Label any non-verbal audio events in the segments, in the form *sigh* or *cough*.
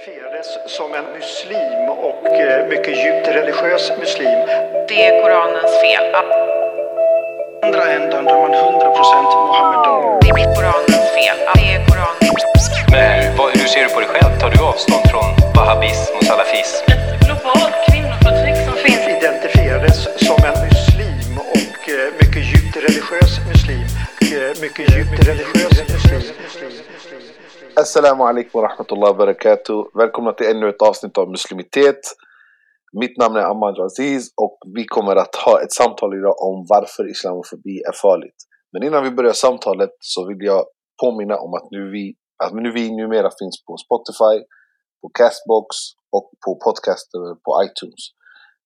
identifierades som en muslim och eh, mycket djupt religiös muslim. Det är Koranens fel. andra ändan där man 100% Mohammedan. Det är Koranens fel. Det är Koranens Men hur, vad, hur ser du på dig själv? Tar du avstånd från wahhabism och salafism? ett globalt kvinnoförtryck som finns Identifierades som en muslim och eh, mycket djupt religiös muslim. Eh, Mycket djupt religiös muslim. Assalamu alaikum wa rahmatullahi wa barakatuh. Välkomna till ännu ett avsnitt av Muslimitet. Mitt namn är Ahmad Aziz och vi kommer att ha ett samtal idag om varför islamofobi är farligt. Men innan vi börjar samtalet så vill jag påminna om att nu vi, att nu vi numera finns på Spotify, på Castbox och på podcaster på iTunes.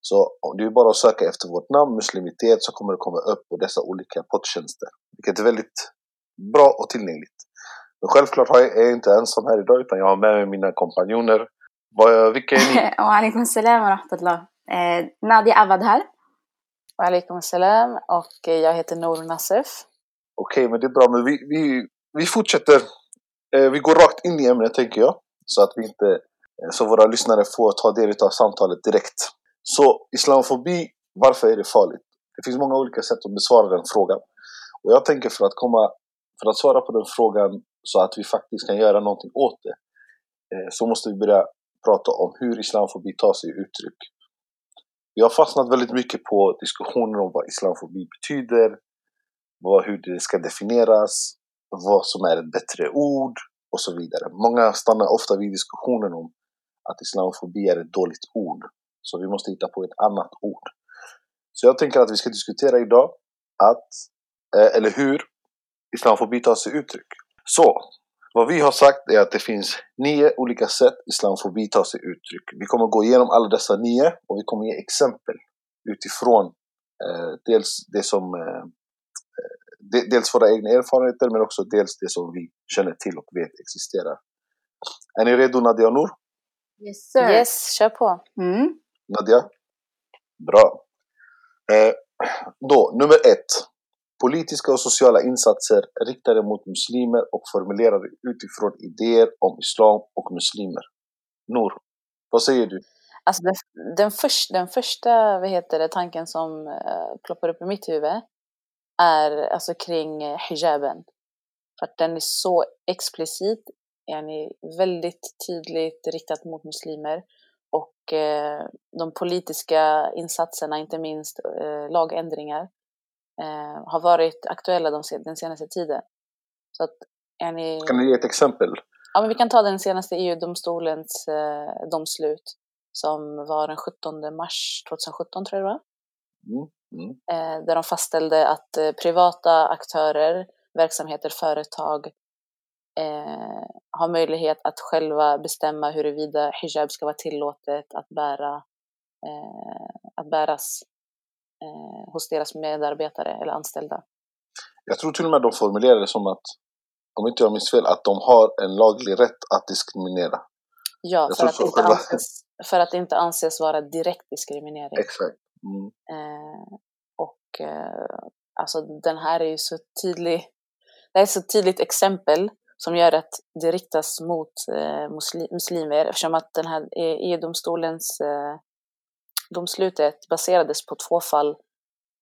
Så det är bara att söka efter vårt namn, Muslimitet, så kommer det komma upp på dessa olika poddtjänster. Vilket är väldigt bra och tillgängligt. Men självklart är jag inte ensam här idag utan jag har med mig mina kompanjoner. Vad- Vilka är ni? Waalaikum salam wa rahmatullah. Eh, Nadia Awad här. Walaikum salam och jag heter Nour Nassef. Okej, men det är bra. Men vi, vi, vi fortsätter. Eh, vi går rakt in i ämnet tänker jag. Så att vi inte, eh, så våra lyssnare får ta del av samtalet direkt. Så islamofobi, varför är det farligt? Det finns många olika sätt att besvara den frågan. Och jag tänker för att komma, för att svara på den frågan så att vi faktiskt kan göra någonting åt det. Eh, så måste vi börja prata om hur islamofobi tar sig uttryck. Vi har fastnat väldigt mycket på diskussioner om vad islamofobi betyder, vad, hur det ska definieras, vad som är ett bättre ord och så vidare. Många stannar ofta vid diskussionen om att islamofobi är ett dåligt ord. Så vi måste hitta på ett annat ord. Så jag tänker att vi ska diskutera idag att, eh, eller hur islamofobi tar sig uttryck. Så, vad vi har sagt är att det finns nio olika sätt islamofobi tar sig uttryck. Vi kommer gå igenom alla dessa nio och vi kommer ge exempel utifrån eh, dels det som eh, de- dels våra egna erfarenheter men också dels det som vi känner till och vet existerar. Är ni redo Nadia och Nour? Yes sir. Yes, kör på. Mm. Nadia? Bra. Eh, då, nummer ett. Politiska och sociala insatser riktade mot muslimer och formulerade utifrån idéer om islam och muslimer. Nour, vad säger du? Alltså den, den, först, den första vad heter det, tanken som uh, ploppar upp i mitt huvud är alltså kring eh, hijaben. För att den är så explicit, yani väldigt tydligt riktat mot muslimer. Och eh, de politiska insatserna, inte minst eh, lagändringar, eh, har varit aktuella de, den senaste tiden. Så att, yani, Kan ni ge ett exempel? Ja, men vi kan ta den senaste EU-domstolens eh, domslut som var den 17 mars 2017 tror jag det var. Mm, mm, Eh, där de fastställde att eh, privata aktörer, verksamheter, företag eh, har möjlighet att själva bestämma huruvida hijab ska vara tillåtet att bära eh, att bäras eh, hos deras medarbetare eller anställda. Jag tror till och med de formulerade det som att, om inte jag minns fel, att de har en laglig rätt att diskriminera. Ja, för att, själva- anses, för att det inte anses vara direkt diskriminering. Exakt. Mm. Eh, och eh, alltså den här är ju så tydlig. Det är ett så tydligt exempel som gör att det riktas mot eh, musli, muslimer eftersom att den här EU-domstolens eh, domslutet baserades på två fall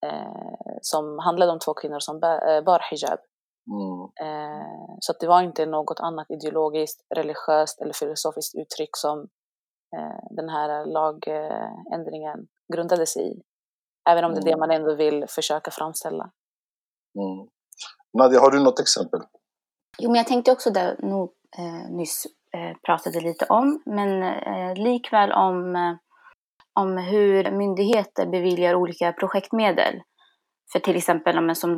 eh, som handlade om två kvinnor som bär, eh, bar hijab. Mm. Eh, så att det var inte något annat ideologiskt, religiöst eller filosofiskt uttryck som eh, den här lagändringen grundade sig i. Även om det är det Mm. man ändå vill försöka framställa. Mm. Nadia, har du något exempel? Jo, men jag tänkte också det nog eh, nyss eh, pratade lite om, men eh, likväl om, eh, om hur myndigheter beviljar olika projektmedel. För till exempel om en som,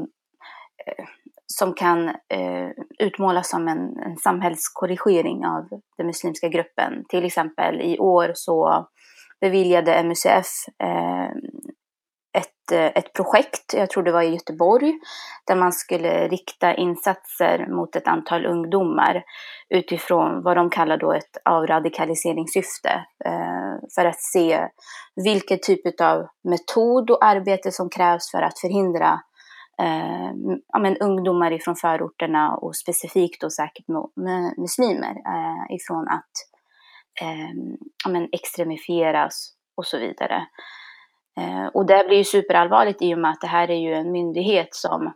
eh, som kan eh, utmålas som en, en samhällskorrigering av den muslimska gruppen. Till exempel i år så beviljade MUCF eh, ett, eh, ett projekt, jag tror det var i Göteborg, där man skulle rikta insatser mot ett antal ungdomar utifrån vad de kallar då ett avradikaliseringssyfte eh, för att se vilken typ av metod och arbete som krävs för att förhindra eh, ja, men ungdomar ifrån förorterna och specifikt då säkert muslimer eh, ifrån att eh, ja, men extremifieras och så vidare. Eh, och det blir ju superallvarligt i och med att det här är ju en myndighet som,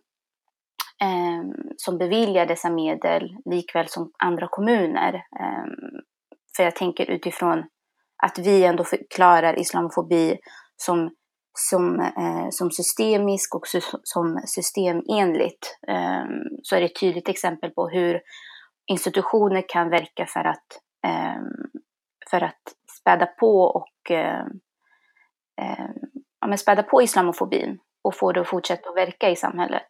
eh, som beviljar dessa medel likväl som andra kommuner. Eh, för jag tänker utifrån att vi ändå förklarar islamofobi som, som, eh, som systemisk och sy som systemenligt eh, så är det ett tydligt exempel på hur institutioner kan verka för att, eh, för att späda på och eh, eh, ja, men späda på islamofobin och få det att fortsätta att verka i samhället.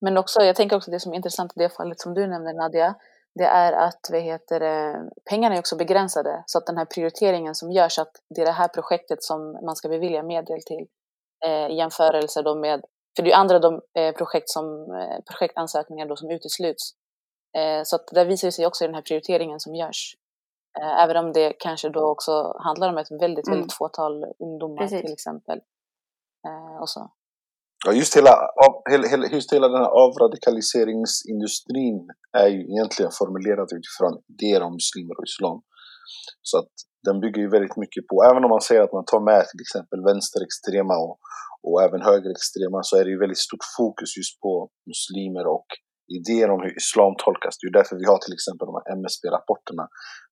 Men också, jag tänker också det som är intressant i det fallet som du nämnde Nadia, det är att vad heter pengarna är också begränsade. Så att den här prioriteringen som görs, att det är det här projektet som man ska bevilja medel till eh, i jämförelse då med, för det är ju andra de, eh, projekt som, eh, projektansökningar då som utesluts. Eh, så att det visar sig också i den här prioriteringen som görs. Eh, även om det kanske då också handlar om ett väldigt, Mm. väldigt fåtal ungdomar Precis. till exempel. Eh, och så. Ja, just hela, av, hela, hela, just hela den här avradikaliseringsindustrin är ju egentligen formulerad utifrån idéer om muslimer och islam. Så att den bygger ju väldigt mycket på, även om man säger att man tar med till exempel vänsterextrema och, och även högerextrema så är det ju väldigt stort fokus just på muslimer och idéer om hur islam tolkas. Det är därför vi har till exempel de här MSB-rapporterna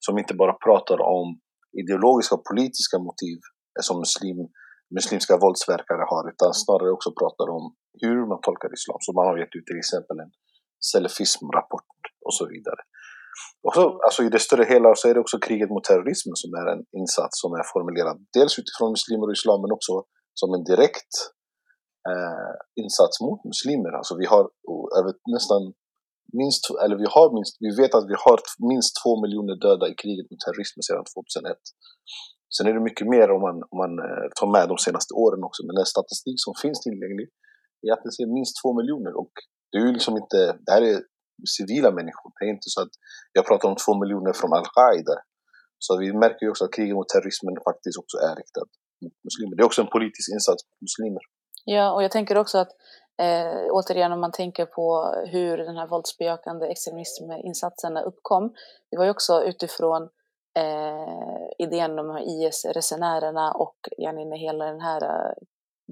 som inte bara pratar om ideologiska och politiska motiv som muslim, muslimska våldsverkare har utan snarare också pratar om hur man tolkar islam. Så man har gett ut till exempel en salafism-rapport och så vidare. Och så, alltså I det större hela så är det också kriget mot terrorismen som är en insats som är formulerad dels utifrån muslimer och islam men också som en direkt eh, insats mot muslimer. Alltså vi har oh, över nästan minst, eller vi har minst, vi vet att vi har minst två miljoner döda i kriget mot terrorismen sedan 2001. Sen är det mycket mer om man, om man eh, tar med de senaste åren också, men den statistik som finns tillgänglig är att det är minst två miljoner och det är ju liksom inte, det här är civila människor. Det är inte så att jag pratar om två miljoner från Al-Qaida. Så vi märker ju också att kriget mot terrorismen faktiskt också är riktat mot muslimer. Det är också en politisk insats mot muslimer. Ja, och jag tänker också att eh, återigen om man tänker på hur den här våldsbejakande extremisminsatserna uppkom. Det var ju också utifrån eh, idén om IS-resenärerna och yani, när hela den här eh,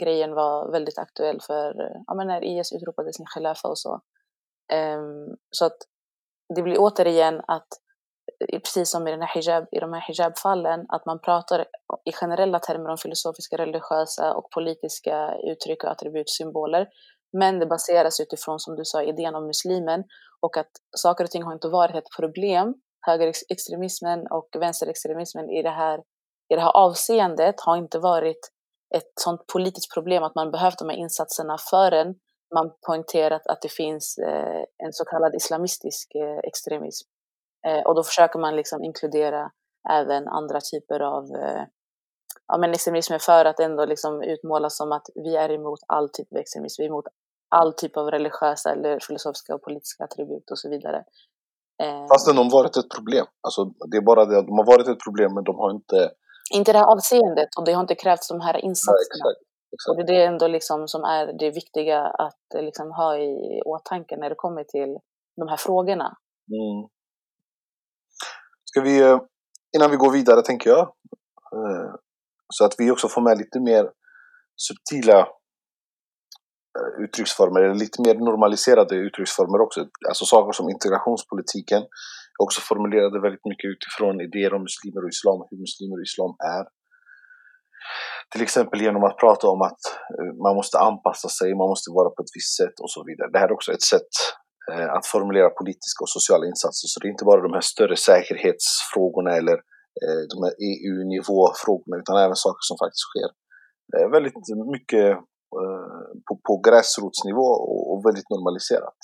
grejen var väldigt aktuell för, ja men när IS utropade sin khilafa och så. Ehm, så att det blir återigen att, precis som i, den här hijab, i de här hijabfallen, att man pratar i generella termer om filosofiska, religiösa och politiska uttryck och attribut, symboler. Men det baseras utifrån, som du sa, idén om muslimen och att saker och ting har inte varit ett problem. Högerextremismen och vänsterextremismen i det här, i det här avseendet har inte varit ett sånt politiskt problem att man behövt de här insatserna förrän man poängterat att det finns eh, en så kallad islamistisk eh, extremism. Eh, och då försöker man liksom inkludera även andra typer av eh, ja, men extremism för att ändå liksom utmålas som att vi är emot all typ av extremism, vi är emot all typ av religiösa eller filosofiska och politiska attribut och så vidare. Eh, Fast de har varit ett problem. Alltså, det är bara det att de har varit ett problem men de har inte... inte det här avseendet och det har inte krävts de här Nej, insatserna. exakt, Och det är det ändå liksom som är det viktiga att liksom ha i åtanke när det kommer till de här frågorna. Mm. Ska vi, eh, innan vi går vidare tänker jag, eh, så att vi också får med lite mer subtila eh, uttrycksformer, eller lite mer normaliserade uttrycksformer också. Alltså saker som integrationspolitiken är också formulerade väldigt mycket utifrån idéer om muslimer och islam, hur muslimer och islam är. Till exempel genom att prata om att man måste anpassa sig, man måste vara på ett visst sätt och så vidare. Det här är också ett sätt Eh, att formulera politiska och sociala insatser. Så det är inte bara de här större säkerhetsfrågorna eller eh, de här EU-nivåfrågorna utan även saker som faktiskt sker väldigt mycket eh, på, på gräsrotsnivå och, och väldigt normaliserat.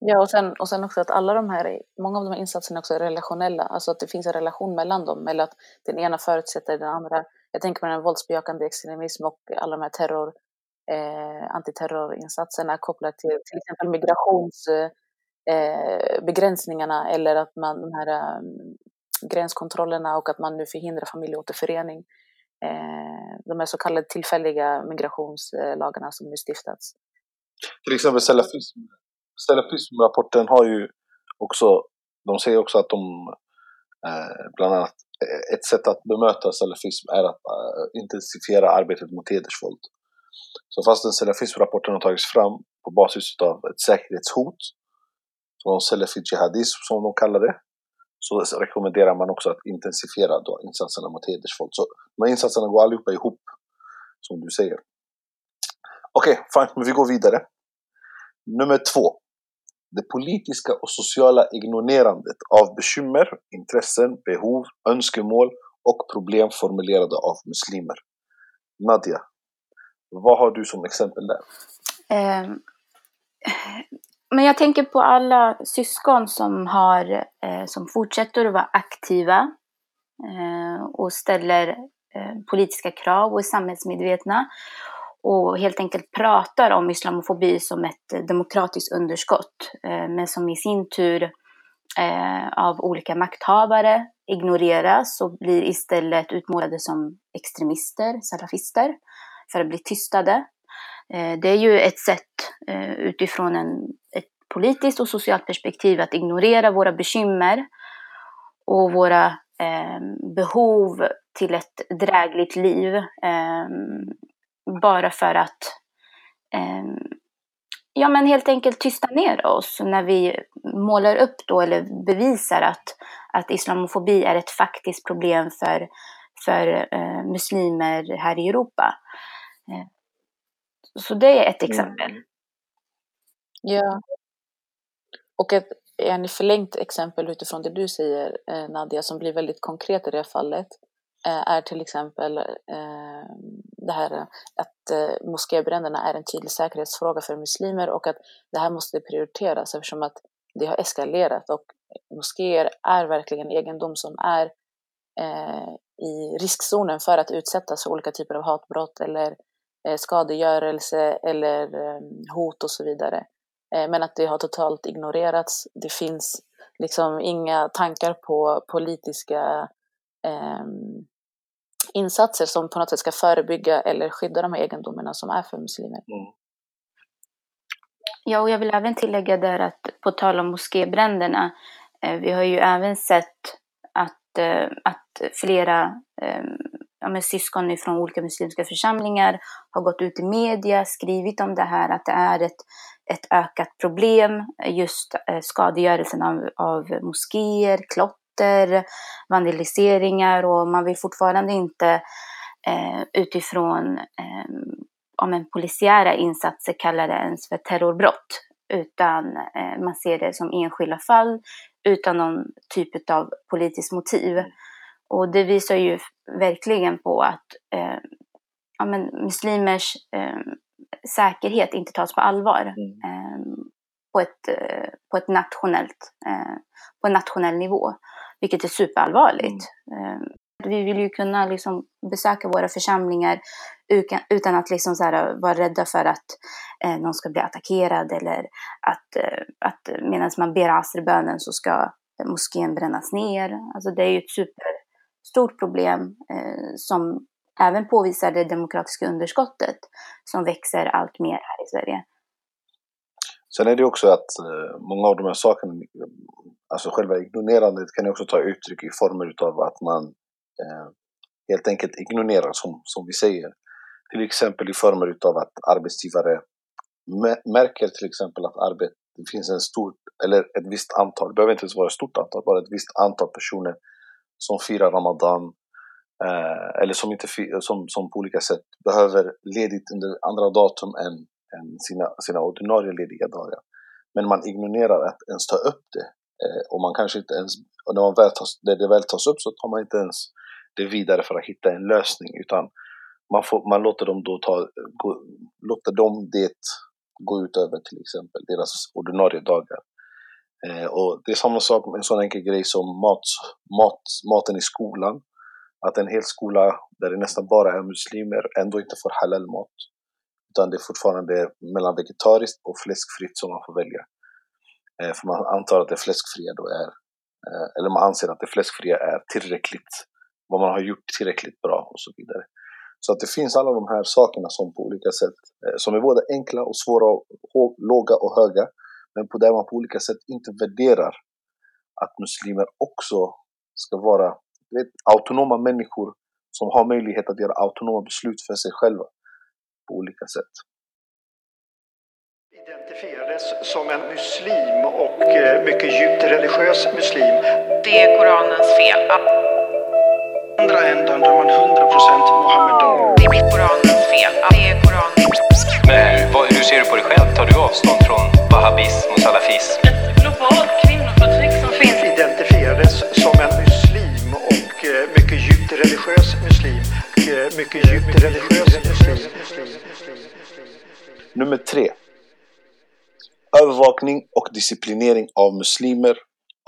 Ja, och sen, och sen också att alla de här, många av de här insatserna också är relationella, alltså att det finns en relation mellan dem, eller att den ena förutsätter den andra. Jag tänker på den här våldsbejakande extremism och alla de här terror, eh, antiterrorinsatserna kopplat till till exempel migrationsbegränsningarna eh, eller att man, de här eh, gränskontrollerna och att man nu förhindrar familjeåterförening. Eh, de här så kallade tillfälliga migrationslagarna som nu stiftats. Till exempel salafism. Salafismrapporten har ju också, de säger också att de eh, bland annat eh, ett sätt att bemöta salafism är att eh, intensifiera arbetet mot hedersvåld. Så fastän salafismrapporten har tagits fram på basis av ett säkerhetshot från salafi jihadism som de kallar det, så rekommenderar man också att intensifiera då insatserna mot hedersvåld. Så de här insatserna går allihopa ihop, som du säger. Okej, okay, fine, men vi går vidare. Nummer två. Det politiska och sociala ignorerandet av bekymmer, intressen, behov, önskemål och problem formulerade av muslimer. Nadia, vad har du som exempel där? Eh, men jag tänker på alla syskon som, har, eh, som fortsätter att vara aktiva eh, och ställer eh, politiska krav och är samhällsmedvetna och helt enkelt pratar om islamofobi som ett demokratiskt underskott, eh, men som i sin tur eh, av olika makthavare ignoreras och blir istället utmålade som extremister, salafister, för att bli tystade. Eh, det är ju ett sätt eh, utifrån en, ett politiskt och socialt perspektiv att ignorera våra bekymmer och våra eh, behov till ett drägligt liv bara för att eh, ja, men helt enkelt tysta ner oss när vi målar upp då eller bevisar att, att islamofobi är ett faktiskt problem för, för eh, muslimer här i Europa. Eh, så det är ett exempel. Mm. Ja. Och ett en förlängt exempel utifrån det du säger eh, Nadia, som blir väldigt konkret i det här fallet, Eh, är till exempel eh, det här att eh, moskébränderna är en tydlig säkerhetsfråga för muslimer och att det här måste prioriteras eftersom att det har eskalerat och moskéer är verkligen egendom som är i riskzonen för att utsättas för olika typer av hatbrott eller skadegörelse eller hot och så vidare. Men att det har totalt ignorerats. Det finns liksom inga tankar på politiska eh, insatser som på något sätt ska förebygga eller skydda de här egendomarna som är för muslimer. Mm. Ja, och jag vill även tillägga där att på tal om moskébränderna, eh, vi har ju även sett att, eh, att flera eh, ja, med syskon från olika muslimska församlingar har gått ut i media, skrivit om det här, att det är ett, ett ökat problem, just eh, skadegörelsen av, av moskéer, klotter vandaliseringar och man vill fortfarande inte eh, utifrån eh, om en polisiära insatser kalla det ens för terrorbrott. Utan eh, man ser det som enskilda fall utan någon typ av politiskt motiv. Och det visar ju verkligen på att eh, ja, men muslimers eh, säkerhet inte tas på allvar. Mm. Eh, på, ett, eh, på, ett nationellt, eh, på en nationell nivå vilket är superallvarligt. Mm. Vi vill ju kunna liksom besöka våra församlingar utan att liksom så här vara rädda för att eh, någon ska bli attackerad eller att, eh, att medan man ber asrbönen så ska moskén brännas ner. Alltså det är ju ett stort problem eh, som även påvisar det demokratiska underskottet som växer allt mer här i Sverige. Sen är det också att eh, många av de här sakerna, alltså själva ignorerandet kan ju också ta uttryck i former utav att man eh, helt enkelt ignorerar som, som vi säger. Till exempel i former utav att arbetsgivare märker till exempel att arbet, det finns en stor, eller ett visst antal, det behöver inte ens vara ett stort antal, bara ett visst antal personer som firar Ramadan eh, eller som, inte, som, som på olika sätt behöver ledigt under andra datum än än sina, sina ordinarie lediga dagar. Men man ignorerar att ens ta upp det. Eh, och man kanske inte ens, och när, man väl tas, när det väl tas upp så tar man inte ens det vidare för att hitta en lösning utan man, får, man låter dem då ta, gå, låter dem det gå ut över till exempel deras ordinarie dagar. Eh, och det är samma sak med en sån enkel grej som mat, mat, maten i skolan. Att en hel skola där det nästan bara är muslimer ändå inte får halal-mat. Utan det är fortfarande mellan vegetariskt och fläskfritt som man får välja. Eh, för man antar att det fläskfria då är, eh, eller man anser att det fläskfria är tillräckligt, vad man har gjort tillräckligt bra och så vidare. Så att det finns alla de här sakerna som på olika sätt, eh, som är både enkla och svåra, och, låga och höga, men på där man på olika sätt inte värderar att muslimer också ska vara vet, autonoma människor som har möjlighet att göra autonoma beslut för sig själva på olika sätt. Identifierades som en muslim och eh, mycket djupt religiös muslim. Det är Koranens fel. andra ändan där man 100% Mohammedan. Det är Koranens fel. Det är Koranens Men hur, vad, hur ser du på dig själv? Tar du avstånd från wahhabism och salafism? Ett globalt kvinnoförtryck som finns Identifierades som en muslim och eh, mycket djupt religiös muslim. Eh, Mycket djupt religiös muslim. Nummer tre. Övervakning och disciplinering av muslimer,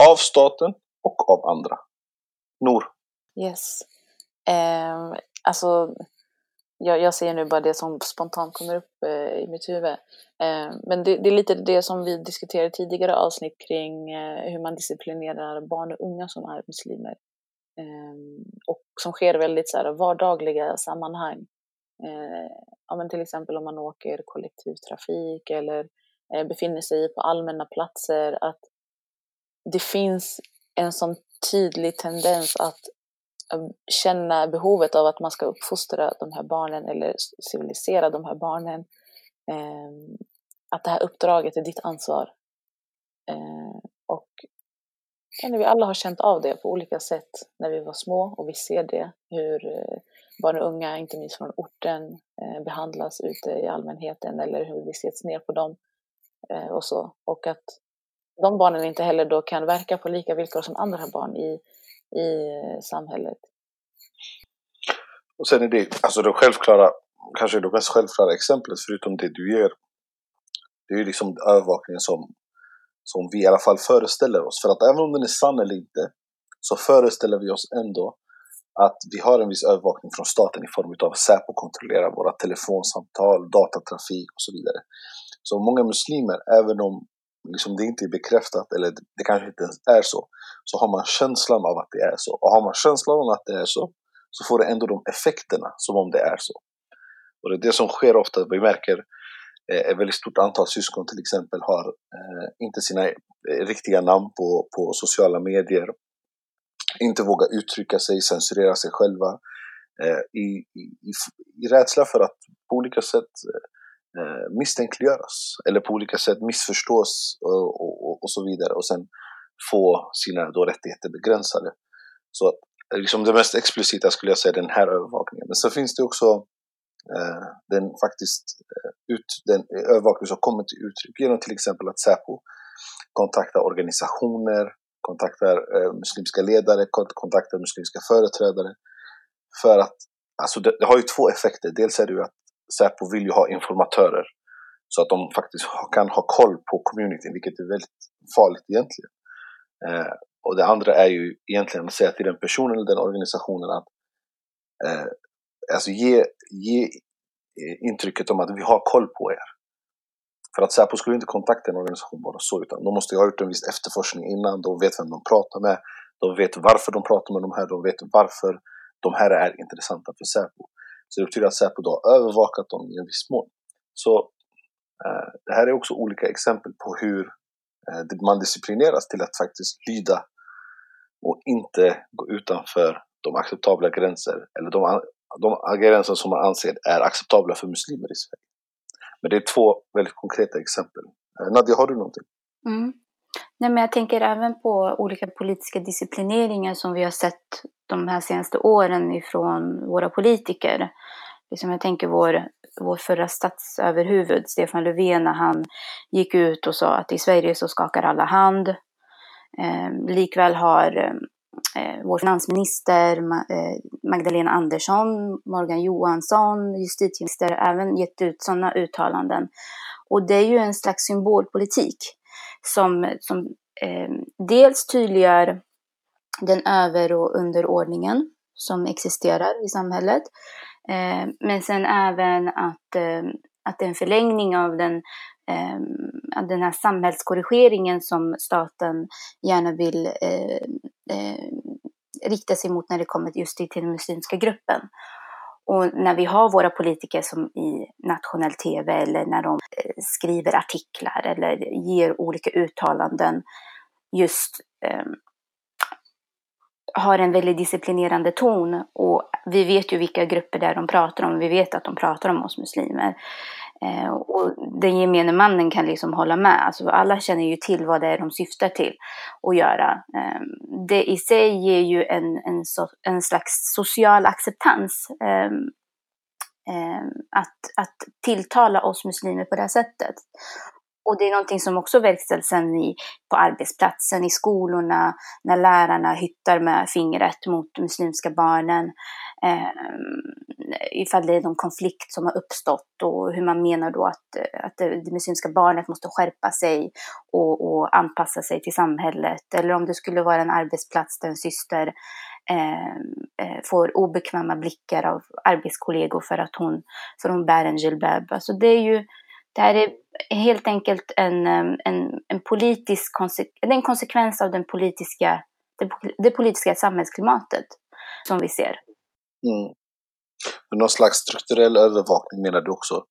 av staten och av andra. Nor. Yes. Ehm, alltså, jag, jag ser nu bara det som spontant kommer upp eh, i mitt huvud. Eh, men det, det är lite det som vi diskuterade i tidigare avsnitt kring eh, hur man disciplinerar barn och unga som är muslimer. Eh, och som sker i väldigt så här, vardagliga sammanhang. Eh, ja, men till exempel om man åker kollektivtrafik eller eh, befinner sig på allmänna platser. Att det finns en sån tydlig tendens att Um, känna behovet av att man ska uppfostra de här barnen eller civilisera de här barnen. Eh, att det här uppdraget är ditt ansvar. Eh, och kan vi alla har känt av det på olika sätt när vi var små och vi ser det, hur eh, barn och unga, inte minst från orten, eh, behandlas ute i allmänheten eller hur vi ses ner på dem eh, och så. Och att de barnen inte heller då kan verka på lika villkor som andra barn i, i samhället. Och sen är det, alltså det självklara, kanske det mest självklara exemplet förutom det du ger. Det är ju liksom övervakningen som, som vi i alla fall föreställer oss. För att även om den är sann eller inte, så föreställer vi oss ändå att vi har en viss övervakning från staten i form av Säpo kontrollerar våra telefonsamtal, datatrafik och så vidare. Så många muslimer, även om liksom det inte är bekräftat eller det kanske inte ens är så, så har man känslan av att det är så. Och har man känslan av att det är så, så får det ändå de effekterna som om det är så. Och det är det som sker ofta. Vi märker eh, ett väldigt stort antal syskon till exempel har eh, inte sina eh, riktiga namn på, på sociala medier. Inte vågar uttrycka sig, censurera sig själva. Eh, i, i, i, I rädsla för att på olika sätt eh, Eh, misstänkliggöras. Eller på olika sätt missförstås och, och, och så vidare. Och sen få sina då rättigheter begränsade. Så att liksom det mest explicita skulle jag säga den här övervakningen. Men så finns det också eh, den faktiskt eh, ut, den övervakning som kommer till uttryck genom till exempel att Säpo kontaktar organisationer, kontaktar eh, muslimska ledare, kontaktar muslimska företrädare. För att, alltså det, det, har ju två effekter. Dels är det ju att Säpo vill ju ha informatörer. Så att de faktiskt kan ha koll på communityn, vilket är väldigt farligt egentligen. Eh, och det andra är ju egentligen att säga till den personen eller den organisationen att eh, alltså ge, ge eh, intrycket om att vi har koll på er. För att Säpo skulle inte kontakta en organisation bara så, utan de måste ju ha gjort en viss efterforskning innan, de vet vem de pratar med, de vet varför de pratar med de här, de vet varför de här är intressanta för Säpo. Så det betyder att Säpo då har övervakat dem i en viss mån. Så eh, det här är också olika exempel på hur eh, man disciplineras till att faktiskt lyda och inte gå utanför de acceptabla gränser, eller de, de gränser som man anser är acceptabla för muslimer i Sverige. Men det är två väldigt konkreta exempel. Eh, Nadia, har du någonting? Mm. Nej, men jag tänker även på olika politiska disciplineringar som vi har sett de här senaste åren ifrån våra politiker. Liksom jag tänker vår, vår förra statsöverhuvud, Stefan Löfven, när han gick ut och sa att i Sverige så skakar alla hand. Eh, likväl har eh, vår finansminister eh, Magdalena Andersson, Morgan Johansson, justitieminister även gett ut sådana uttalanden. Och det är ju en slags symbolpolitik som, som eh, dels tydliggör den över och underordningen som existerar i samhället. Eh, men sen även att, eh, att det är en förlängning av den, eh, av den här samhällskorrigeringen som staten gärna vill eh, eh, rikta sig mot när det kommer just till den muslimska gruppen. Och när vi har våra politiker som i nationell tv eller när de eh, skriver artiklar eller ger olika uttalanden just ehm, har en väldigt disciplinerande ton och vi vet ju vilka grupper det är de pratar om. Vi vet att de pratar om oss muslimer. Eh, och den gemene mannen kan liksom hålla med. Alltså alla känner ju till vad det är de syftar till att göra. Eh, det i sig ger ju en, en, so, en slags social acceptans. Eh, att, att tilltala oss muslimer på det här sättet. Och det är någonting som också verkställs sen i, på arbetsplatsen, i skolorna, när lärarna hyttar med fingret mot muslimska barnen. Eh, ifall det är någon konflikt som har uppstått och hur man menar då att, att det, det muslimska barnet måste skärpa sig och, och, anpassa sig till samhället. Eller om det skulle vara en arbetsplats där en syster eh, eh får obekväma blickar av arbetskollegor för att hon, för hon bär en jilbab. Alltså det är ju det här är helt enkelt en, en, en politisk konse en konsekvens av den politiska, det, det politiska samhällsklimatet som vi ser. Mm. Men någon slags strukturell övervakning menar du också?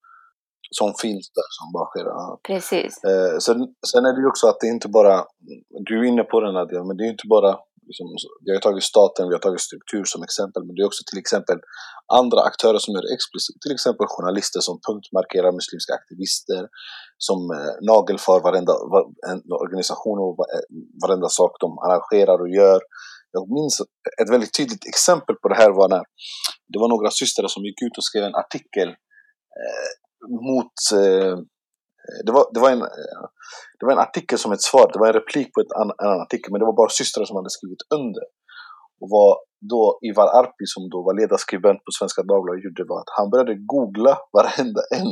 Som finns där som bara sker? Ja. Precis. Eh, sen, sen är det ju också att det inte bara, du är inne på den här men det är inte bara liksom, vi har tagit staten, vi har tagit struktur som exempel, men det är också till exempel andra aktörer som gör det explicit. Till exempel journalister som punktmarkerar muslimska aktivister, som eh, nagelfar varenda var, en organisation och eh, varenda sak de arrangerar och gör. Jag minns ett väldigt tydligt exempel på det här var när det var några systrar som gick ut och skrev en artikel eh, mot eh, det var, det, var en, eh, det var en artikel som ett svar, det var en replik på ett an, en annan artikel, men det var bara systrar som hade skrivit under. Och vad då Ivar Arpi, som då var ledarskribent på Svenska Dagbladet, gjorde var att han började googla varenda en.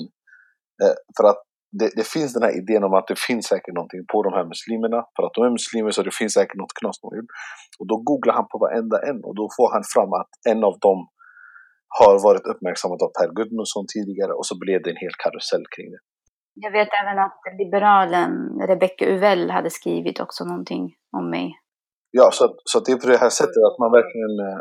Eh, för att det, det, finns den här idén om att det finns säkert någonting på de här muslimerna. För att de är muslimer så det finns säkert något knas de gjort. Och då googlar han på varenda en och då får han fram att en av dem har varit uppmärksammad av Per Gudmundsson tidigare och så blev det en hel karusell kring det. Jag vet även att liberalen Rebecca Uvell hade skrivit också någonting om mig. Ja, så, så det är på det här sättet att man verkligen... Eh,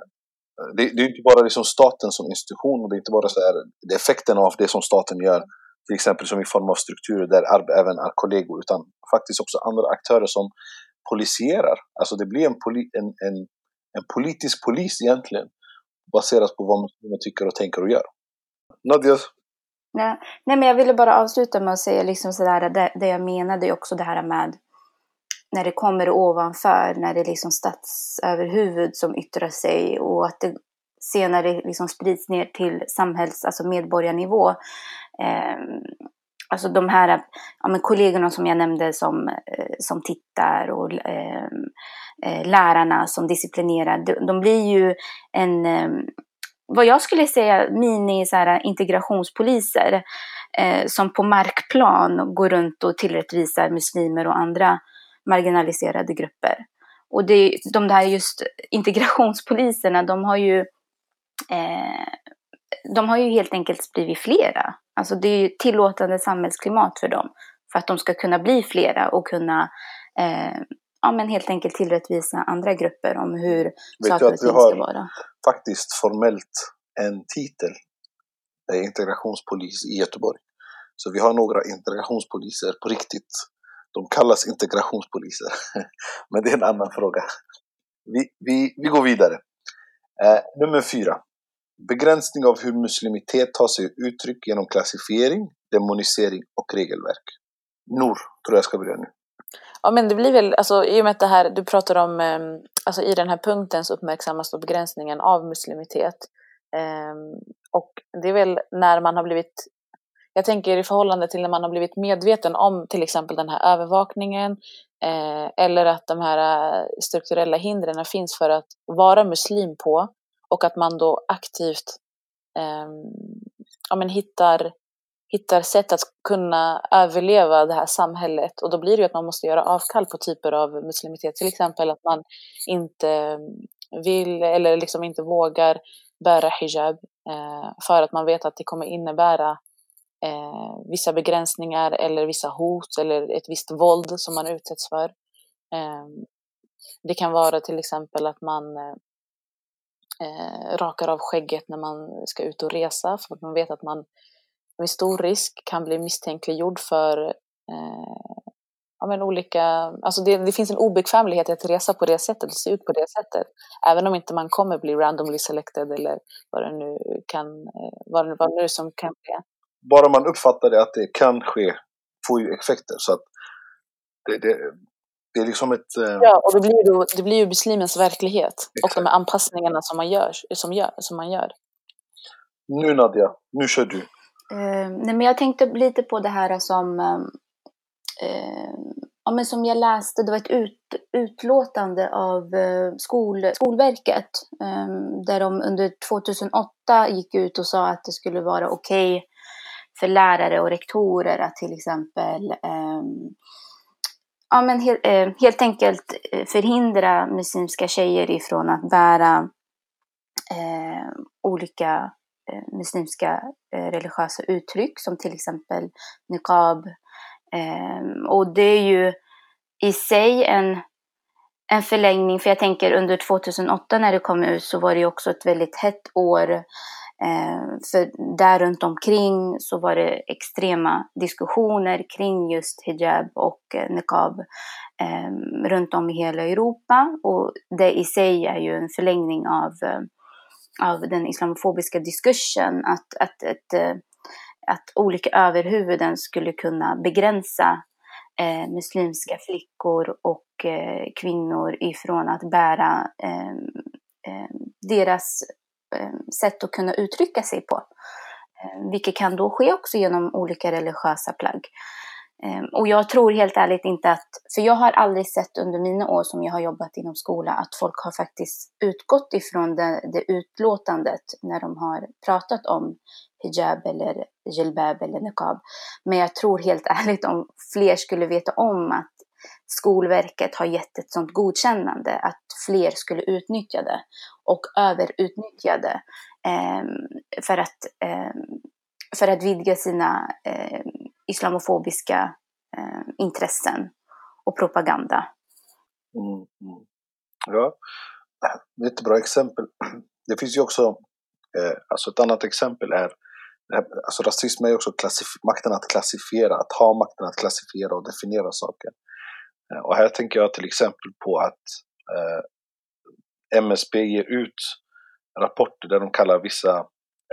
det, det är inte bara liksom staten som institution och det är inte bara så här, effekten av det som staten gör, till exempel som i form av strukturer där även är kollegor, utan faktiskt också andra aktörer som poliserar. Alltså det blir en, poli, en, en, en politisk polis egentligen, baserat på vad man tycker och tänker och gör. Nadja, Nej, nej, men jag ville bara avsluta med att säga liksom sådär, det, det jag menade också det här med när det kommer ovanför, när det är liksom statsöverhuvud som yttrar sig och att det senare liksom sprids ner till samhälls, alltså medborgarnivå. Eh, alltså de här ja, men kollegorna som jag nämnde som, eh, som tittar och ehm, eh, lärarna som disciplinerar, de, de blir ju en eh, vad jag skulle säga mini så här, integrationspoliser eh, som på markplan går runt och tillrättvisar muslimer och andra marginaliserade grupper. Och det, de där just integrationspoliserna, de har ju de har ju helt enkelt blivit flera. Alltså det är ju tillåtande samhällsklimat för dem. För att de ska kunna bli flera och kunna eh, ja, men helt enkelt tillrättvisa andra grupper om hur Vet saker och ting ska vara. faktiskt formellt en titel. Det är integrationspolis i Göteborg. Så vi har några integrationspoliser på riktigt. De kallas integrationspoliser. *laughs* Men det är en annan fråga. Vi, vi, vi går vidare. Eh, nummer fyra. Begränsning av hur muslimitet tar sig uttryck genom klassifiering, demonisering och regelverk. Nor, tror jag ska börja nu. Ja men det blir väl, alltså i och med att det här, du pratar om, ehm, alltså i den här punkten så uppmärksammas då begränsningen av muslimitet. Ehm, och det är väl när man har blivit, jag tänker i förhållande till när man har blivit medveten om till exempel den här övervakningen eh, eller att de här eh, strukturella hindren finns för att vara muslim på och att man då aktivt eh, ja, men hittar hittar sätt att kunna överleva det här samhället och då blir det ju att man måste göra avkall på typer av muslimitet. Till exempel att man inte vill eller liksom inte vågar bära hijab eh, för att man vet att det kommer innebära eh, vissa begränsningar eller vissa hot eller ett visst våld som man utsätts för. Eh, det kan vara till exempel att man eh, eh, rakar av skägget när man ska ut och resa för att man vet att man med stor risk kan bli misstänkliggjord för, eh, ja, men olika, alltså det, det finns en obekvämlighet i att resa på det sättet, se ut på det sättet. Även om inte man kommer bli randomly selected eller vad det nu kan, eh, vad, det- vad nu som kan ske. Bara man uppfattar det att det kan ske, får ju effekter. Så att det, det, det är liksom ett... eh, Ja, och det blir, ju, det blir ju muslimens verklighet och Exakt. de här anpassningarna som man gör. Som, gör, som man gör. Nu Nadja, nu kör du. Eh, nej, men jag tänkte lite på det här som, eh, ja, men som jag läste, det var ett ut, utlåtande av eh, skol, Skolverket eh, där de under 2008 gick ut och sa att det skulle vara okej för lärare och rektorer att till exempel eh, ja, men helt, eh, helt enkelt eh, förhindra muslimska tjejer ifrån att bära eh, olika eh, muslimska eh, religiösa uttryck som till exempel niqab. Eh, och det är ju i sig en, en förlängning, för jag tänker under 2008 när det kom ut så var det ju också ett väldigt hett år. Eh, för där runt omkring så var det extrema diskussioner kring just hijab och eh, niqab eh, runt om i hela Europa. Och det i sig är ju en förlängning av eh, av den islamofobiska diskursen att, att, att, eh, att olika överhuvuden skulle kunna begränsa eh, muslimska flickor och eh, kvinnor ifrån att bära eh, eh, deras Eh, sätt att kunna uttrycka sig på. Eh, vilket kan då ske också genom olika religiösa plagg. Eh, och jag tror helt ärligt inte att, för jag har aldrig sett under mina år som jag har jobbat inom skola att folk har faktiskt utgått ifrån det, det utlåtandet när de har pratat om hijab eller jilbab eller niqab. Men jag tror helt *laughs* ärligt om fler skulle veta om att Skolverket har gett ett sådant godkännande att fler skulle utnyttja det och överutnyttja det eh, för, att, eh, för att vidga sina eh, islamofobiska eh, intressen och propaganda. Mm, mm. Ja, jättebra exempel. Det finns ju också, eh, alltså ett annat exempel är, alltså rasism är ju också klassif- makten att klassifiera, att ha makten att klassifiera och definiera saker. Eh, och här tänker jag till exempel på att eh, MSB ger ut rapporter där de kallar vissa,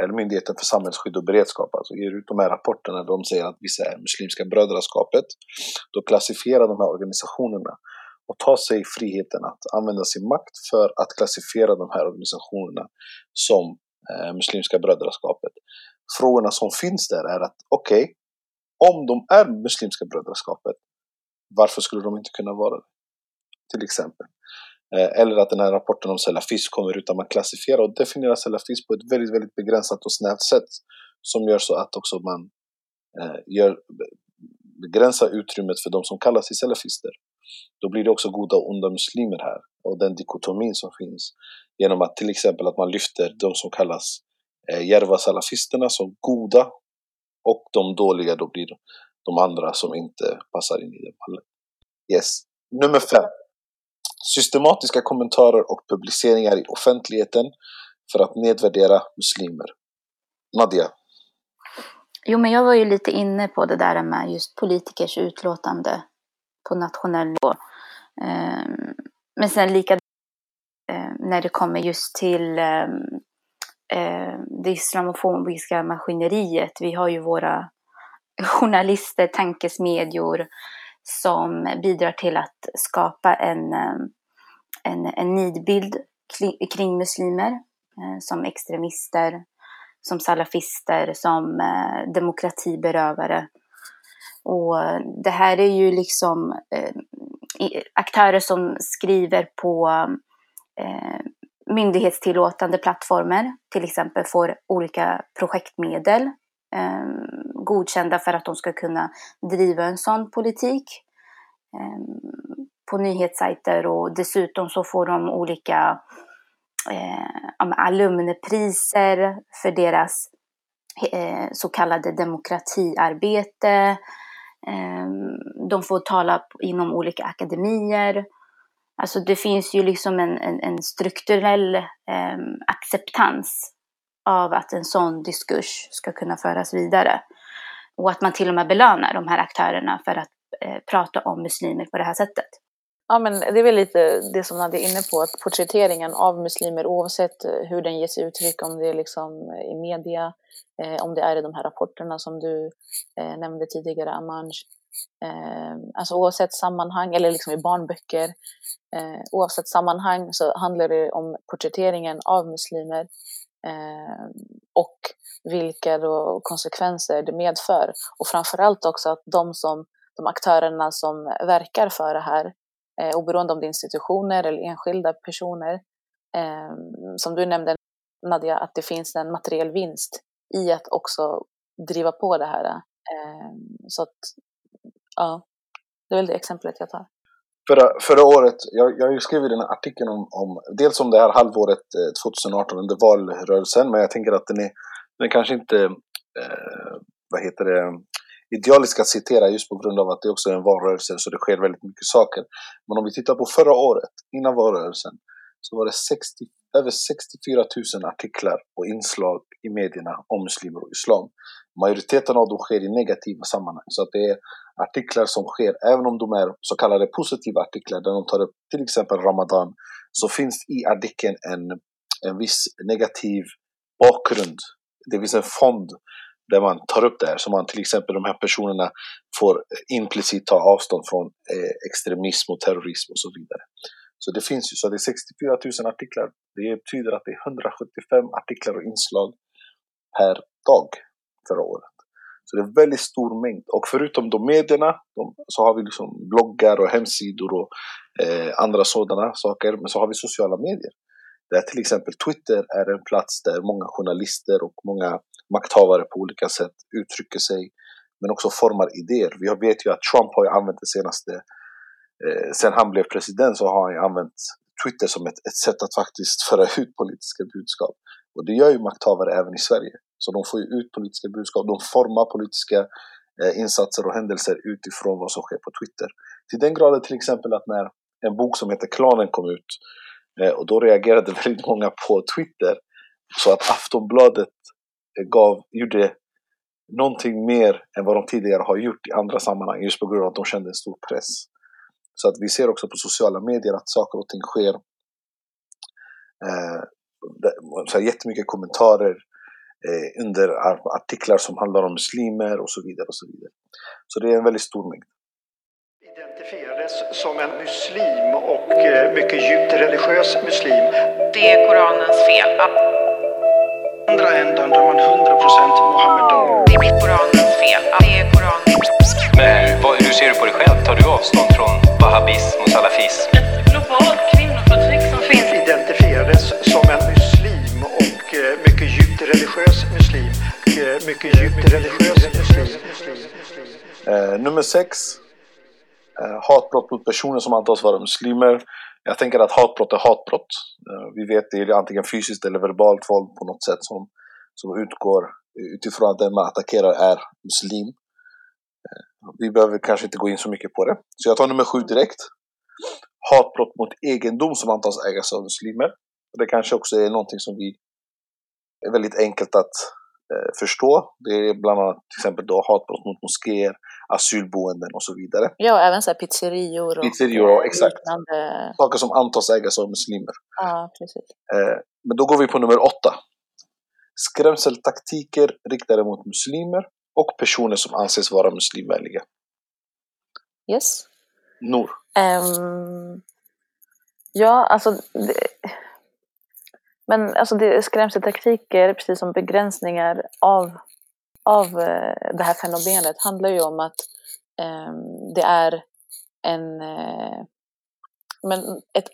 eller Myndigheten för samhällsskydd och beredskap, alltså ger ut de här rapporterna där de säger att vissa är Muslimska brödraskapet. Då klassifierar de här organisationerna och tar sig friheten att använda sin makt för att klassifiera de här organisationerna som eh, Muslimska brödraskapet. Frågorna som finns där är att okej, om de är Muslimska brödraskapet, varför skulle de inte kunna vara det? Till exempel. Eh, eller att den här rapporten om salafism kommer ut där man klassifierar och definierar salafism på ett väldigt, väldigt begränsat och snävt sätt. Som gör så att också man eh, gör, begränsar utrymmet för de som kallar sig salafister. Då blir det också goda och onda muslimer här. Och den dikotomin som finns. Genom att till exempel att man lyfter de som kallas eh, järva salafisterna som goda. Och de dåliga då blir de andra som inte passar in i den mallen. Yes. Nummer fem. Systematiska kommentarer och publiceringar i offentligheten för att nedvärdera muslimer. Nadia. Jo, men jag var ju lite inne på det där med just politikers utlåtande på nationell nivå. Ehm, men sen lika eh, när det kommer just till ehm, eh, det islamofobiska maskineriet. Vi har ju våra journalister, tankesmedjor som bidrar till att skapa en, eh, en, en nidbild kring muslimer eh, som extremister, som salafister, som eh, demokratiberövare. Och det här är ju liksom eh, aktörer som skriver på eh, myndighetstillåtande plattformar, till exempel får olika projektmedel eh, godkända för att de ska kunna driva en sån politik eh, på nyhetssajter och dessutom så får de olika eh, alumnepriser alumnpriser för deras eh, så kallade demokratiarbete. Eh, de får tala inom olika akademier. Alltså det finns ju liksom en, en, en strukturell eh, acceptans av att en sån diskurs ska kunna föras vidare. Och att man till och med belönar de här aktörerna för att eh, prata om muslimer på det här sättet. Ja, men det är väl lite det som Nadia är inne på, att porträtteringen av muslimer oavsett eh, hur den ges uttryck, om det är liksom eh, i media, eh, om det är i de här rapporterna som du eh, nämnde tidigare, Amanj, eh, alltså oavsett sammanhang, eller liksom i barnböcker, eh, oavsett sammanhang så handlar det om porträtteringen av muslimer Ehm, och vilka då konsekvenser det medför. Och framförallt också att de, som, de aktörerna som verkar för det här eh, oberoende om det är institutioner eller enskilda personer. Eh, som du nämnde Nadja, att det finns en materiell vinst i att också driva på det här. Eh, så att, ja, det är väl det exemplet jag tar. Förra, förra året, jag, jag har ju skrivit den här artikeln om, om, dels om det här halvåret eh, 2018 under valrörelsen, men jag tänker att den är, den är kanske inte, eh, vad heter det, idealisk att citera just på grund av att det också är en valrörelse så det sker väldigt mycket saker. Men om vi tittar på förra året, innan valrörelsen, så var det 60, över 64 000 artiklar och inslag i medierna om muslimer och islam. Majoriteten av dem sker i negativa sammanhang. Så att det är artiklar som sker, även om de är så kallade positiva artiklar, där de tar upp till exempel Ramadan, så finns i artikeln en, en viss negativ bakgrund. Det finns en fond där man tar upp det här. Så man till exempel de här personerna får implicit ta avstånd från eh, extremism och terrorism och så vidare. Så det finns ju, så det är 64 000 artiklar. Det betyder att det är 175 artiklar och inslag per dag förra året. Så det är en väldigt stor mängd. Och förutom de medierna de, så har vi liksom bloggar och hemsidor och eh, andra sådana saker. Men så har vi sociala medier. Där till exempel Twitter är en plats där många journalister och många makthavare på olika sätt uttrycker sig men också formar idéer. Vi vet ju att Trump har använt det senaste, eh, sen han blev president så har han använt Twitter som ett, ett sätt att faktiskt föra ut politiska budskap. Och det gör ju makthavare även i Sverige. Så de får ju ut politiska budskap, de formar politiska eh, insatser och händelser utifrån vad som sker på Twitter. Till den graden till exempel att när en bok som heter Klanen kom ut eh, och då reagerade *laughs* väldigt många på Twitter så att Aftonbladet eh, gav, gjorde någonting mer än vad de tidigare har gjort i andra sammanhang just på grund av att de kände en stor press. Så att vi ser också på sociala medier att saker och ting sker. Eh, så här, jättemycket kommentarer eh, under artiklar som handlar om muslimer och så vidare. och Så vidare. Så det är en väldigt stor mängd. Identifierades som en muslim och eh, mycket djupt religiös muslim. Det är Koranens fel. andra änden där man 100% Mohammedan. Det är Koranens fel. Det är Koranens Men hur, vad, hur ser du på dig själv? Tar du avstånd från wahhabism och salafism? Ett globalt kvinnoförtryck som finns Identifierades som en muslim och eh, mycket djupt religiös muslim. Och, eh, mycket djupt religiös muslim. Eh, nummer sex. Eh, hatbrott mot personer som antas vara muslimer. Jag tänker att hatbrott är hatbrott. Eh, vi vet det är antingen fysiskt eller verbalt våld på något sätt som, som utgår utifrån att den man attackerar är muslim. Vi behöver kanske inte gå in så mycket på det. Så jag tar nummer sju direkt. Hatbrott mot egendom som antas ägas av muslimer. Det kanske också är någonting som vi är väldigt enkelt att eh, förstå. Det är bland annat till exempel då hatbrott mot moskéer, asylboenden och så vidare. Ja, och även så här pizzerior och Pizzerior, ja, exakt. liknande. Saker som antas ägas av muslimer. Ja, precis. Eh, men då går vi på nummer åtta. Skrämseltaktiker riktade mot muslimer och personer som anses vara muslimvänliga. Yes. Nor. Ehm, ja, alltså... Det, men alltså det, skrämseltaktiker, precis som begränsningar av, av eh, det här fenomenet, handlar ju om att ehm, det är en, eh, men ett,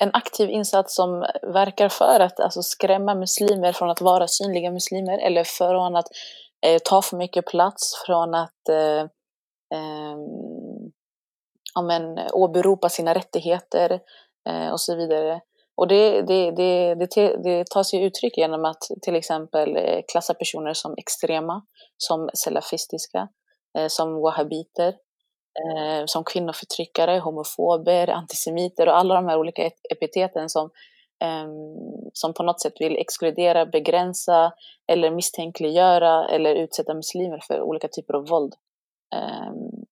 en aktiv insats som verkar för att alltså, skrämma muslimer från att vara synliga muslimer eller från att eh, tar för mycket plats, från att eh, eh, ja, men, åberopa sina rättigheter eh, och så vidare. Och det, det, det, det, det tar sig uttryck genom att till exempel eh, klassa personer som extrema, som salafistiska, eh, som wahhabiter, eh, som kvinnoförtryckare, homofober, antisemiter och alla de här olika epiteten som, Ehm, som på något sätt vill exkludera, begränsa eller misstänkliggöra eller utsätta muslimer för olika typer av våld. Ehm,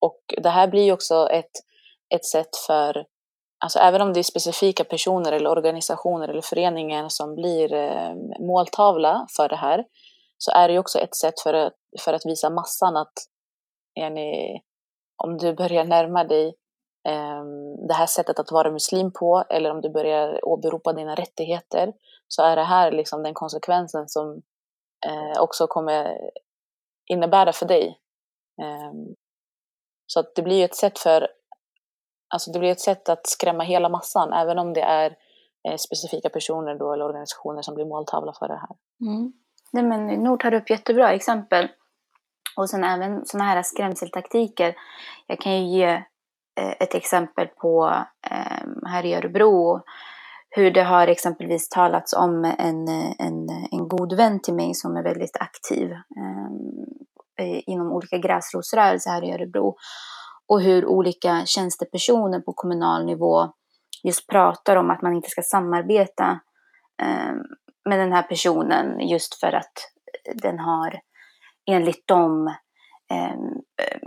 och det här blir ju också ett, ett sätt för, alltså även om det är specifika personer eller organisationer eller föreningar som blir ehm, måltavla för det här, så är det ju också ett sätt för att, för att visa massan att yani, om du börjar närma dig Ehm, det här sättet att vara muslim på eller om du börjar åberopa dina rättigheter så är det här liksom den konsekvensen som eh, också kommer innebära för dig. Ehm, så att det blir ett sätt för Alltså det blir ett sätt att skrämma hela massan även om det är eh, specifika personer då, eller organisationer som blir måltavla för det här. Mm. Nej, men Nord tar upp jättebra exempel. Och sen även sådana här skrämseltaktiker. Jag kan ju ge Eh, ett exempel på ehm, här i Örebro hur det har exempelvis talats om en, en, en god vän till mig som är väldigt aktiv eh, inom olika gräsrotsrörelser här i Örebro. Och hur olika tjänstepersoner på kommunal nivå just pratar om att man inte ska samarbeta eh, med den här personen just för att den har enligt dem eh, Ehm,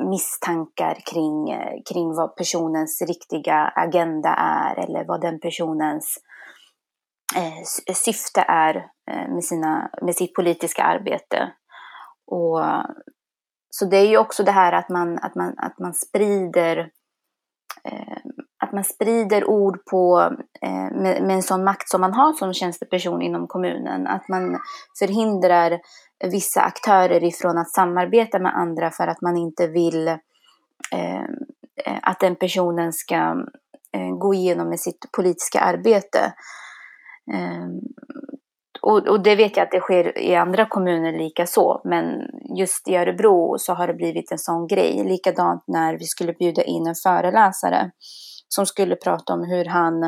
misstankar kring, eh, kring vad personens riktiga agenda är eller vad den personens eh, syfte är eh, med, sina, med sitt politiska arbete. Och, så det är ju också det här att man, att man, att man sprider eh, man sprider ord på, eh, med, med, en sån makt som man har som tjänsteperson inom kommunen. Att man förhindrar vissa aktörer ifrån att samarbeta med andra för att man inte vill eh, eh att den personen ska eh, gå igenom med sitt politiska arbete. Eh, och, och, det vet jag att det sker i andra kommuner lika så, men just i Örebro så har det blivit en sån grej. Likadant när vi skulle bjuda in en föreläsare som skulle prata om hur han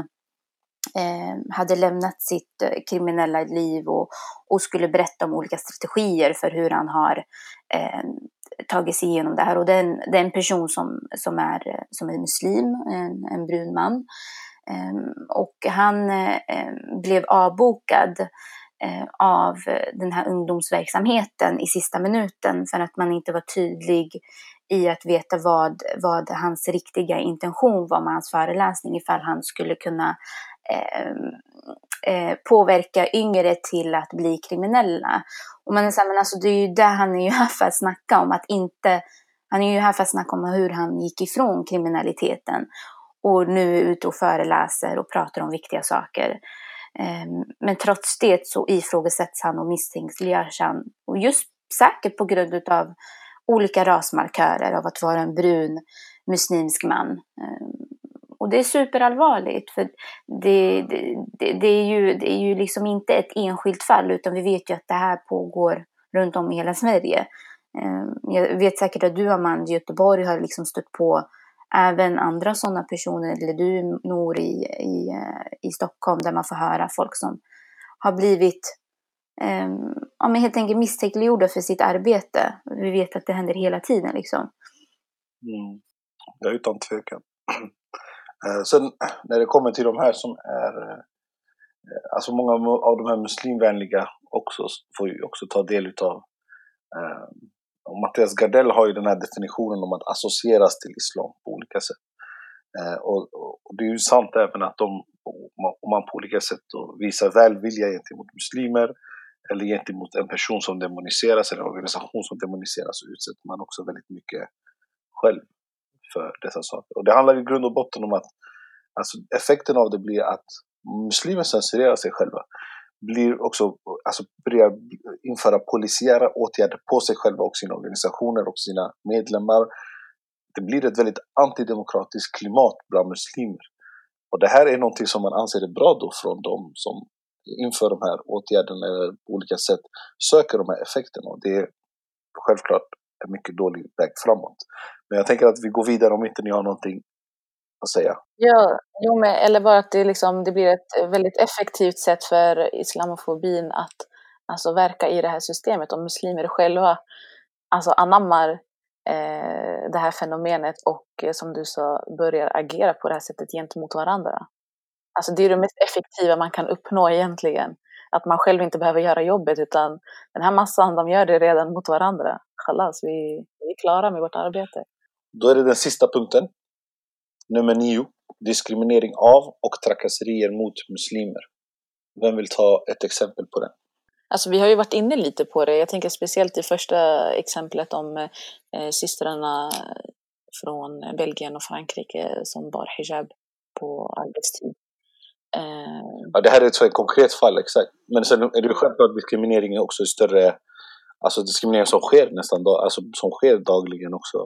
eh, hade lämnat sitt eh, kriminella liv och, och, skulle berätta om olika strategier för hur han har eh, tagit sig igenom det här. Och det är en, det är en person som, som, är, eh, som är muslim, en, en brun man. Eh, och han eh, eh blev avbokad av den här ungdomsverksamheten i sista minuten för att man inte var tydlig i att veta vad, vad hans riktiga intention var med hans föreläsning ifall han skulle kunna eh, eh, påverka yngre till att bli kriminella. Och man är så här, men alltså det är ju det han är ju här för att snacka om, att inte, han är ju här för att snacka om hur han gick ifrån kriminaliteten och nu är ute och föreläser och pratar om viktiga saker. Ehm, men trots det så ifrågasätts han och misstänkliggörs han. Och just säkert på grund av olika rasmarkörer av att vara en brun muslimsk man. Ehm, och det är superallvarligt för det, det, det, är ju, det är ju liksom inte ett enskilt fall utan vi vet ju att det här pågår runt om i hela Sverige. Ehm, jag vet säkert att du Amanda i Göteborg har liksom stött på även andra sådana personer, eller du Nor i, i, eh, i Stockholm där man får höra folk som har blivit eh, ja, men helt enkelt misstänkliggjorda för sitt arbete. Vi vet att det händer hela tiden liksom. Mm. Ja, utan tvekan. *clears throat* Eh, sen när det kommer till de här som är, eh, alltså många av de här muslimvänliga också får ju också ta del utav eh, Mattias Gardell har ju den här definitionen om att associeras till islam på olika sätt. Eh, och, och, det är ju sant även att de, om man på olika sätt visar välvilja gentemot muslimer eller gentemot en person som demoniseras eller en organisation som demoniseras så utsätter man också väldigt mycket själv för dessa saker. Och det handlar i grund och botten om att alltså, effekten av det blir att muslimer censurerar sig själva blir också, alltså börjar införa polisiära åtgärder på sig själva och sina organisationer och sina medlemmar. Det blir ett väldigt antidemokratiskt klimat bland muslimer. Och det här är någonting som man anser är bra då från de som inför de här åtgärderna eller på olika sätt söker de här effekterna. Och det är självklart en mycket dålig väg framåt. Men jag tänker att vi går vidare om inte ni har någonting att säga. Ja, jo, men, eller bara att det, liksom, det blir ett väldigt effektivt sätt för islamofobin att alltså, verka i det här systemet. Om muslimer själva alltså, anammar eh, det här fenomenet och eh, som du sa börjar agera på det här sättet gentemot varandra. Alltså det är det mest effektiva man kan uppnå egentligen. Att man själv inte behöver göra jobbet utan den här massan, de gör det redan mot varandra. Chalas, vi, vi är klara med vårt arbete. Då är det den sista punkten. Nummer nio. Diskriminering av och trakasserier mot muslimer. Vem vill ta ett exempel på det? Alltså vi har ju varit inne lite på det. Jag tänker speciellt i första exemplet om eh, systrarna från Belgien och Frankrike som bar hijab på arbetstid. Eh, Ja, det här är ett så konkret fall, exakt. Men sen är det självklart diskriminering är också större, alltså diskriminering som sker nästan, alltså som sker dagligen också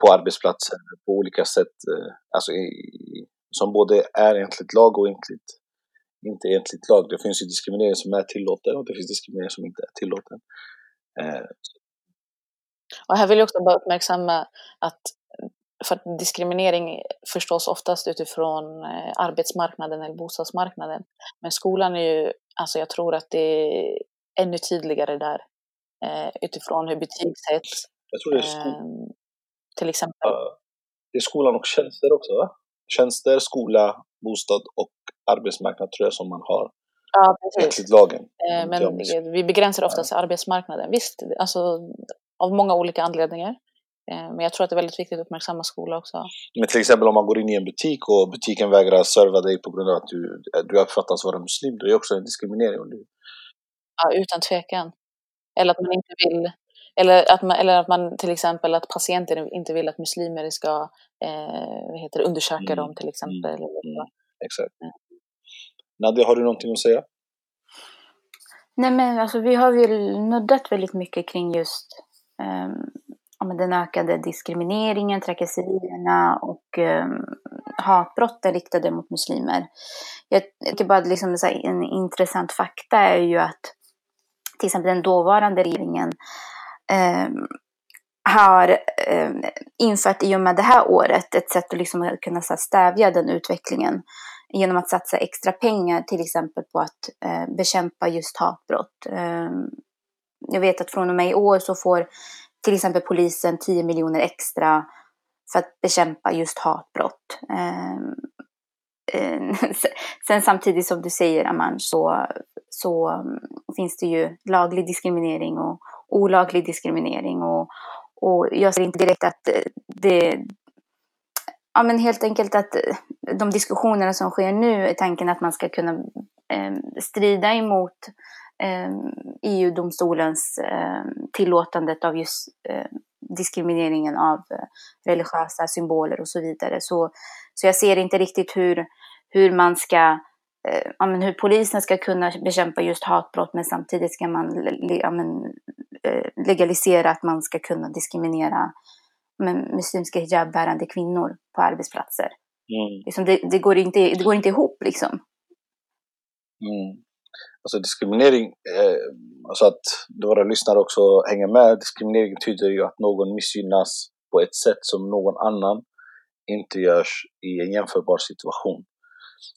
på arbetsplatser på olika sätt, eh, alltså i, som både är enligt lag och enligt, inte enligt lag. Det finns ju diskriminering som är tillåten och det finns diskriminering som inte är tillåten. Eh, Och här vill jag också bara uppmärksamma att för att diskriminering förstås oftast utifrån eh, arbetsmarknaden eller bostadsmarknaden. Men skolan är ju, alltså jag tror att det är ännu tydligare där eh, utifrån hur betyg sätts. jag tror det är, sko- Eh, till exempel. det är skolan och tjänster också, va? Tjänster, skola, bostad och arbetsmarknad tror jag som man har Ja, precis. lagen. Eh, Men vi begränsar oftast arbetsmarknaden. Visst, alltså av många olika anledningar. Eh, Men jag tror att det är väldigt viktigt att uppmärksamma skola också. Men till exempel om man går in i en butik och butiken vägrar serva dig på grund av att du, du uppfattas vara muslim, det är också en diskriminering. Ja, utan tvekan. Eller att man inte vill, eller att man, eller att man till exempel att patienter inte vill att muslimer ska eh, vad heter det, undersöka Mm, dem till exempel. mm. Exakt. Nadia, har du någonting att säga? Nej men alltså vi har väl nuddat väldigt mycket kring just ehm, ja, men den ökade diskrimineringen, trakasserierna och eh, hatbrotten riktade mot muslimer. Jag tycker bara liksom så här, en intressant fakta är ju att till exempel den dåvarande regeringen eh, har eh, infört i och med det här året ett sätt att liksom kunna här, stävja den utvecklingen genom att satsa extra pengar till exempel på att eh, bekämpa just hatbrott. Eh, jag vet att från och med i år så får till exempel polisen 10 miljoner extra för att bekämpa just hatbrott. Ehm, ehm, *laughs* sen samtidigt som du säger Aman så, så mm, finns det ju laglig diskriminering och olaglig diskriminering och, och jag ser inte direkt att eh, det Ja men helt enkelt att eh, de diskussionerna som sker nu är tanken att man ska kunna eh, strida emot eh, EU-domstolens eh, tillåtandet av just eh, diskrimineringen av eh, religiösa symboler och så vidare. Så, så jag ser inte riktigt hur, hur man ska eh, ja, men hur polisen ska kunna bekämpa just hatbrott men samtidigt ska man ja, men, eh, legalisera att man ska kunna diskriminera men, muslimska hijabbärande kvinnor på arbetsplatser. Mm. Liksom det, det, går inte, det går inte ihop liksom. Mm. Alltså diskriminering, eh, alltså att våra lyssnare också hänger med. Diskriminering betyder ju att någon missgynnas på ett sätt som någon annan inte görs i en jämförbar situation.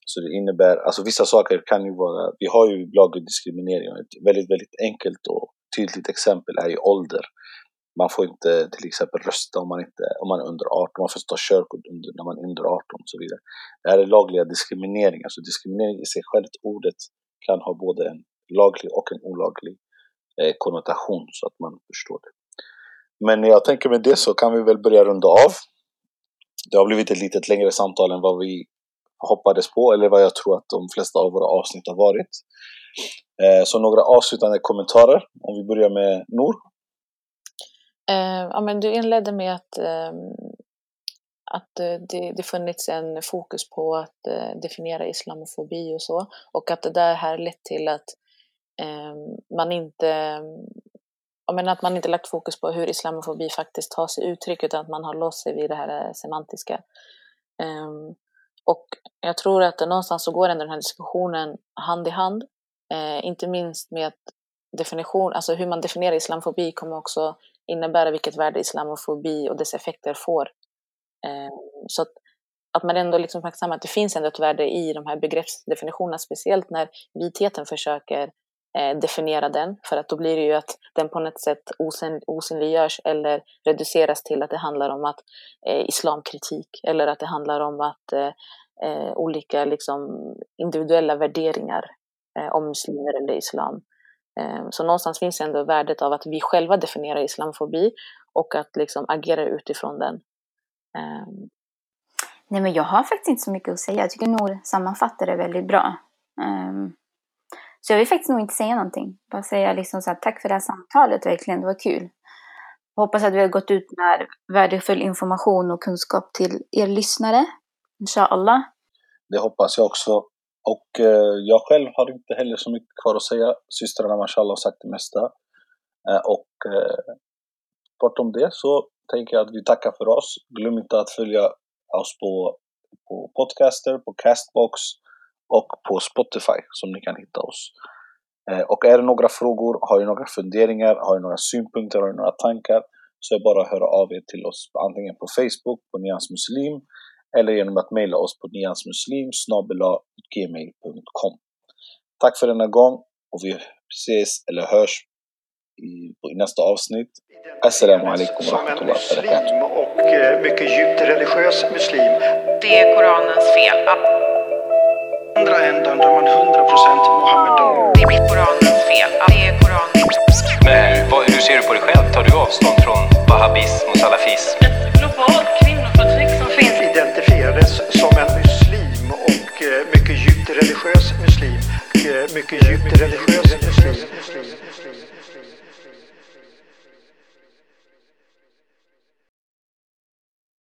Så det innebär, alltså vissa saker kan ju vara, vi har ju laglig diskriminering och ett väldigt, väldigt enkelt och tydligt exempel är ju ålder. Man får inte till exempel rösta om man, inte, om man är under 18, man får inte ta körkort under, när man är under 18 och så vidare. Det här är lagliga diskriminering, alltså diskriminering i sig självt, ordet kan ha både en laglig och en olaglig eh, konnotation så att man förstår det. Men jag tänker med det så kan vi väl börja runda av. Det har blivit ett lite längre samtal än vad vi hoppades på eller vad jag tror att de flesta av våra avsnitt har varit. Eh, så några avslutande kommentarer om vi börjar med Nor. Eh, ja, men du inledde med att, eh, att eh, det, det funnits en fokus på att eh, definiera islamofobi och så. Och att det där här lett till att eh, man inte jag menar att man inte lagt fokus på hur islamofobi faktiskt tar sig uttryck utan att man har låst sig vid det här eh, semantiska. Um, och jag tror att någonstans så går ändå den här diskussionen hand i hand. Eh, inte minst med att definition, alltså hur man definierar islamofobi kommer också innebära vilket värde islamofobi och dess effekter får. Eh, så att, att man ändå liksom uppmärksammar att det finns ändå ett värde i de här begreppsdefinitionerna, speciellt när vitheten försöker eh, definiera den, för att då blir det ju att den på något sätt osyn, osynliggörs eller reduceras till att det handlar om att eh, islamkritik eller att det handlar om att eh, eh, olika liksom, individuella värderingar eh, om muslimer eller islam. Eh, Så någonstans finns ändå värdet av att vi själva definierar islamofobi och att liksom agera utifrån den. Um. Nej, men jag har faktiskt inte så mycket att säga. Jag tycker Nour sammanfattar det väldigt bra. Um. så jag vill faktiskt nog inte säga någonting. Bara säga liksom så här, tack för det här samtalet, verkligen. Det var kul. Hoppas att vi har gått ut med värdefull information och kunskap till er lyssnare. Inshallah. Det hoppas jag också. Och eh, jag själv har inte heller så mycket kvar att säga. Systrarna mashallah har sagt det mesta. Eh, och eh, bortom det så tänker jag att vi tackar för oss. Glöm inte att följa oss på, på Podcaster, på Castbox och på Spotify som ni kan hitta oss. Eh, och är det några frågor, har ni några funderingar, har ni några synpunkter, har ni några tankar så är det bara att höra av er till oss antingen på Facebook, på Nyans Muslim eller genom att mejla oss på nyansmuslim gmail.com. Tack för denna gång och vi ses eller hörs i, i nästa avsnitt. Assalamu alaikum wa Som en rahmatullahi wa barakatuh. muslim och eh, mycket djupt religiös muslim Det är Koranens fel. Andra ändan där man 100% Mohammedan. Det är Koranens fel. Det är Koranens Men hur, vad, hur ser du på dig själv? Tar du avstånd från wahhabism och salafism? Ett globalt kvinnoförtryck som finns identifierades som en muslim och eh, mycket djupt religiös muslim. Eh, Mycket djupt religiös muslim.